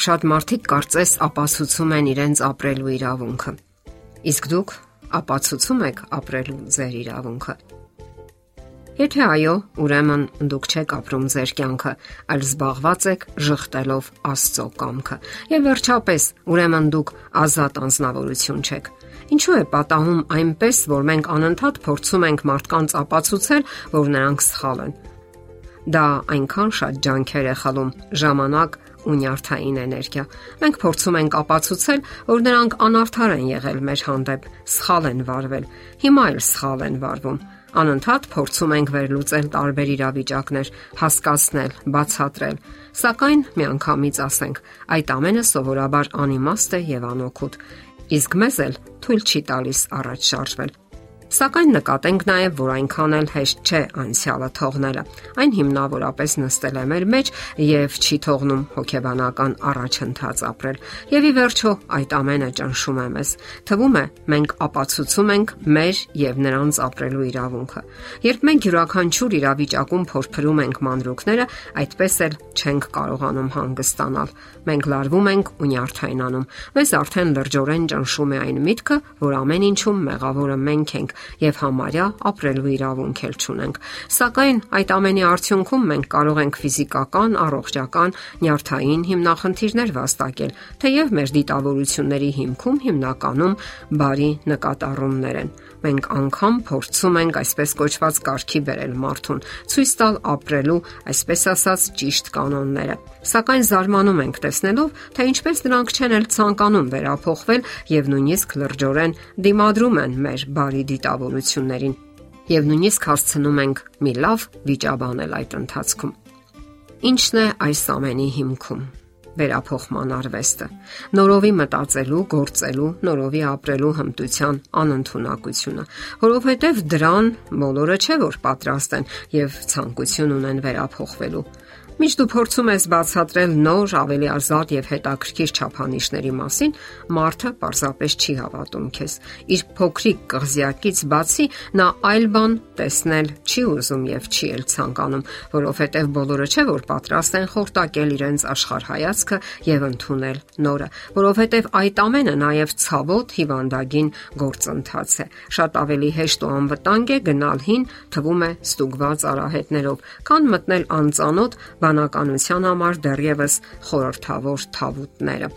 Շատ մարդիկ կարծես ապացուցում են իրենց ապրելու իրավունքը։ Իսկ դուք ապացուցում եք ապրելու ձեր իրավունքը։ Եթե այո, ուրեմն դուք չեք ապրում ձեր կյանքը, այլ զբաղված եք շղթելով Աստծո կամքը։ Եվ վերջապես, ուրեմն դուք ազատ անznավորություն չեք։ Ինչու է պատահում այնպես, որ մենք անընդհատ փորձում ենք մարդկանց ապացուցել, որ նրանք սխալ են։ Դա այնքան շատ ջանքեր է խլում, ժամանակ ու նյարդային էներգիա։ Մենք փորձում ենք ապացուցել, որ նրանք անարդար են եղել մեր հանդեպ, սխալ են վարվել։ Հիմա էլ սխալ են վարվում։ Անընդհատ փորձում ենք վերլուծել տարբեր իրավիճակներ, հասկացնել, բացատրել։ Սակայն միանգամից ասենք, այդ ամենը սովորաբար անիմաստ է եւ անօգուտ։ Իսկ մեզ էլ թույլ չի տալիս առաջ շարժվել։ Սակայն նկատենք նաև, որ այնքան էլ հեշտ չէ անցյալը թողնելը։ Այն հիմնավորապես նստել է մեր մեջ եւ չի թողնում հոգեբանական առաջընթաց ապրել։ Եվ ի վերջո այդ ամենը ճնշում է մեզ։ Թվում է մենք ապացուցում ենք մեր եւ նրանց ապրելու իրավունքը։ Երբ մենք յուրաքանչյուր իրավիճակում փորփրում ենք մանրուքները, այդպես էլ չենք կարողանում հանգստանալ։ Մենք լարվում ենք ու նյարդայնանում։ Մեզ արդեն լրջորեն ճնշում է այն միտքը, որ ամեն ինչում մեղավորը մենք ենք եւ համարյա ապրելու իրավունք էլ չունենք։ Սակայն այդ ամենի արդյունքում մենք կարող ենք ֆիզիկական, առողջական, նյարդային հիմնախնդիրներ վաստակել, թեև մեր դիտավորությունների հիմքում հիմնականում բարի նկատառումներ են։ Մենք անգամ փորձում ենք այսպես կոչված կարգի բերել մարդուն, ցույց տալ ապրելու, այսպես ասած, ճիշտ կանոնները։ Սակայն զարմանում ենք տեսնելով, թե ինչպես նրանք չեն էլ ցանկանում վերափոխվել եւ նույնիսկ լրջորեն դիմադրում են մեր բարի դիտավորություններին եւ նույնիսկ հասցնում ենք մի լավ վիճաբանել այդ ընթացքում։ Ինչն է այս ամենի հիմքում վերափոխման արվեստը։ Նորովի մտածելու, գործելու, նորովի ապրելու հմտության անընդունակությունը, որովհետև դրան բոլորը չէ որ պատրաստ են եւ ցանկություն ունեն վերափոխվելու։ Միշտ դու փորձում ես բացատրել նոր, ավելի ազատ եւ հետաքրքիր չափանիշների մասին, մարդը պարզապես չի հավատում քեզ։ Իր փոքրիկ կղզյակից բացի նա այլ բան տեսնել չի ուզում եւ չի էլ ցանկանում, որովհետեւ բոլորը չէ որ պատրաստ են խորտակել իրենց աշխարհայացքը եւ ընդունել նորը, որովհետեւ այդ ամենը նաեւ ցավոտ հիվանդագին գործընթաց է։ Շատ ավելի հեշտ ու անվտանգ է գնալ հին, թվում է ստուգված արահետներով, քան մտնել անծանոթ բանականության համար դեռևս խորթավոր թավուտները։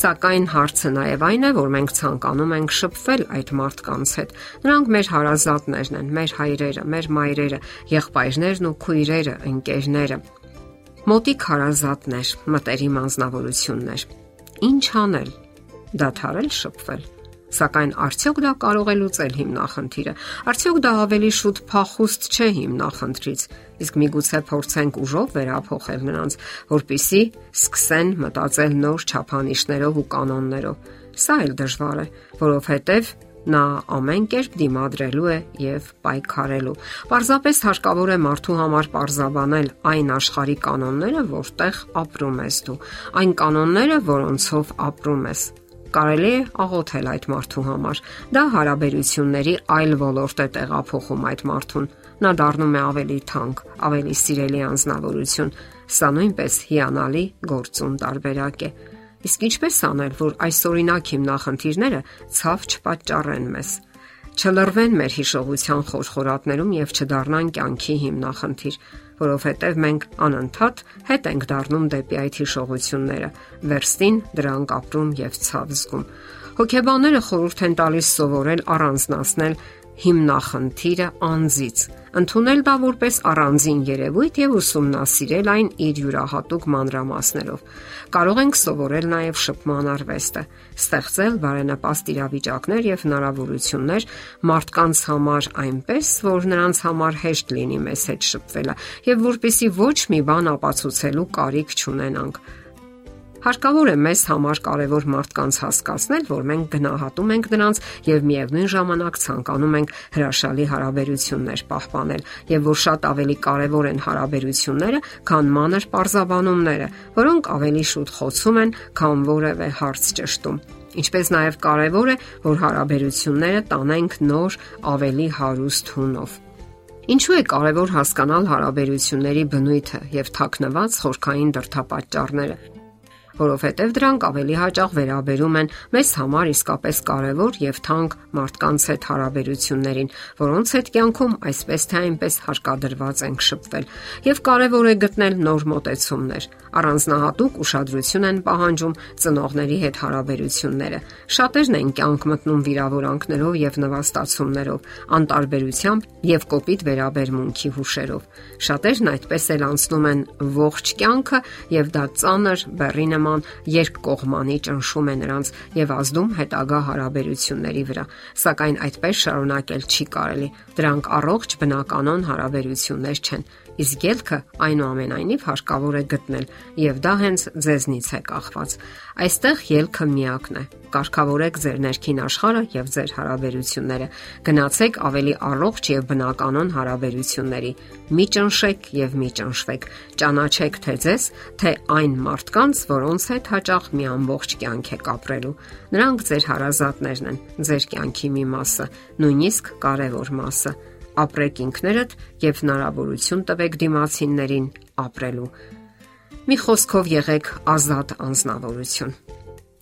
Սակայն հարցը նաև այն է, որ մենք ցանկանում ենք շփվել այդ մարդկանց հետ։ Նրանք մեր հարազատներն են, մեր հայրերը, մեր մայրերը, եղբայրներն ու քույրերը, ընկերները։ Մոտիկ հարազատներ, մտերիմ անznավորություններ։ Ինչ անել։ Դադարել շփվել Սակայն արդյոք դա կարող է լուծել հիմնախնդիրը։ Արդյոք դա ավելի շուտ փախուստ չէ հիմնախնդրից։ Իսկ միգուցե փորձենք ուժով վերափոխել նրանց, որpիսի սկսեն մտածել նոր չափանիշներով ու կանոններով։ Սա էլ դժվար է, որովհետև նա ամեն կերպ դիմադրելու է եւ պայքարելու։ Պարզապես հարկավոր է մարդու համար պարզաբանել այն աշխարհի կանոնները, որտեղ ապրում ես դու, այն կանոնները, որոնցով ապրում ես կարելի է աղոթել այդ մարդու համար։ Դա հարաբերությունների այլ ոլորտ է տեղափոխում այդ մարդուն։ Նա դառնում է ավելի թանկ, ավելի սիրելի անznավորություն։ Սա նույնպես հիանալի գործուն տարբերակ է։ Իսկ ինչպես անել, որ այսօրինակ հիմնախնդիրները ցավ չպատճառեն մեզ չլրվեն մեր հիշողության խորխորատներում եւ չդառնան կյանքի հիմնախնդիր որովհետև մենք անընդհատ հետ ենք դառնում դեպի այդ հիշողությունները, վերստին դրանք ապրում եւ ցավ զգում։ Հոգեբանները խորհուրդ են տալիս սովորել առանձնացնել հիմնախնդիրը անձից, ընդունել դա որպես առանձին երևույթ եւ ուսումնասիրել այն իր յուրահատուկ մանրամասներով։ Կարող ենք սովորել նաեւ շփման արվեստը, ստեղծել բարենպաստ իրավիճակներ եւ հնարավորություններ մարդկանց համար այնպես, որ նրանց համար հեշտ լինի մեզ հետ շփվելը եւ որpիսի ոչ մի բան ապացուցելու կարիք չունենանք Հարկավոր է մեզ համար կարևոր մարդկանց հասկացնել, որ մենք գնահատում ենք նրանց եւ միևնույն ժամանակ ցանկանում ենք հրաշալի հարաբերություններ պահպանել եւ որ շատ ավելի կարևոր են հարաբերությունները, քան մանր parzabanumները, որոնք ավելի շուտ խոցում են, քան որևէ հարց ճշտում։ Ինչպես նաև կարևոր է, որ հարաբերությունները տանենք նոր, ավելի հարուստ հունով։ Ինչու է կարևոր հասկանալ հարաբերությունների բնույթը եւ թաքնված խորքային դրթապաճառները։ որովհետև դրանք ավելի հաճախ վերաբերում են մեզ համար իսկապես կարևոր եւ թանկ մարդկանց հետ հարաբերություններին, որոնց հետ կյանքում այսպես թե այնպես հարկադրված ենք շփվել։ Եվ կարևոր է գտնել նոր մոտեցումներ։ Առանձնահատուկ ուշադրություն են պահանջում ծնողների հետ հարաբերությունները։ Շատերն են կյանք մտնում վիրավորանքներով եւ նվաստացումներով, անտարբերությամբ եւ կոպիտ վերաբերմունքի հուշերով։ Շատերն այդպես էլ անցնում են ողջ կյանքը եւ դա ծանր բեռի նման երկկողմանի ճնշում է նրանց եւ ազդում հետագա հարաբերությունների վրա։ Սակայն այդպես շարունակել չի կարելի։ Դրանք առողջ բնականon հարաբերություններ չեն իսկ ելքը այնուամենայնիվ հարկավոր է գտնել, եւ դա հենց ձեզնից է կախված։ Այստեղ ելքը միակն է։ Կարգավորեք ձեր ներքին աշխարհը եւ ձեր հարաբերությունները։ Գնացեք ավելի առողջ եւ բնականon հարաբերությունների։ Մի ճնշեք եւ մի ճնշվեք։ Ճանաչեք թե ձեզ, թե այն մարդկանց, որոնց հետ հաճախ մի ամբողջ կյանք եք ապրելու։ Նրանք ձեր հարազատներն են, ձեր կյանքի մի մասը, նույնիսկ կարևոր մասը ապրեք ինքներդ եւ հնարավորություն տվեք դիմացիններին ապրելու։ Մի խոսքով եղեք ազատ անznավորություն։